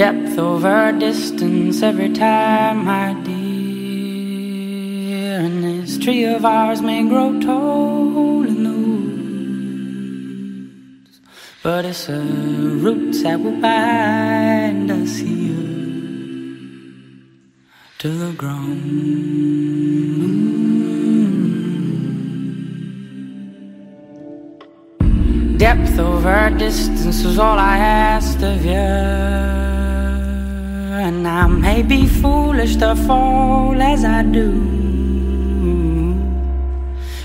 Depth over distance every time, my dear. And this tree of ours may grow tall the woods, but it's the roots that will bind us here to the ground. Depth over distance was all I asked of you. And I may be foolish to fall as I do.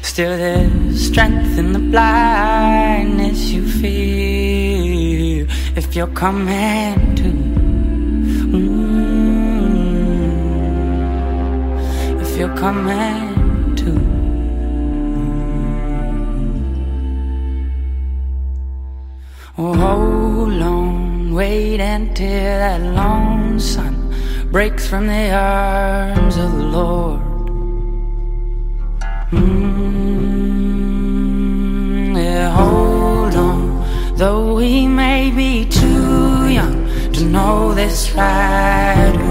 Still, there's strength in the blindness you feel if you're coming to. Mm, if you're coming to. Oh, hold on, wait until that long sun breaks from the arms of the Lord. Mm, yeah, hold on, though we may be too young to know this right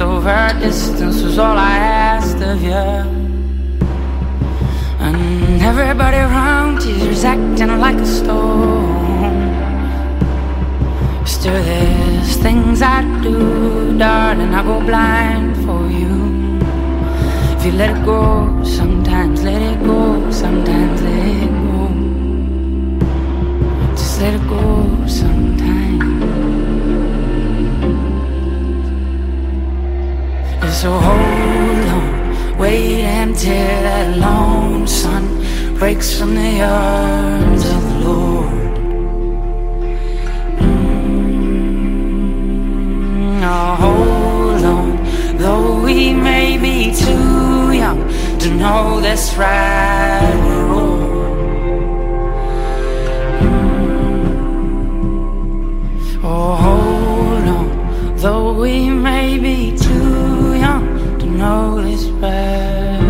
over distance was all I asked of you. And everybody around here's acting like a storm. Still, there's things I do, darling. I go blind for you. If you let it go, sometimes hold on, wait until that lone sun breaks from the arms of the Lord. Mm, oh, hold on, though we may be too young to know this right Though we may be too young to know this better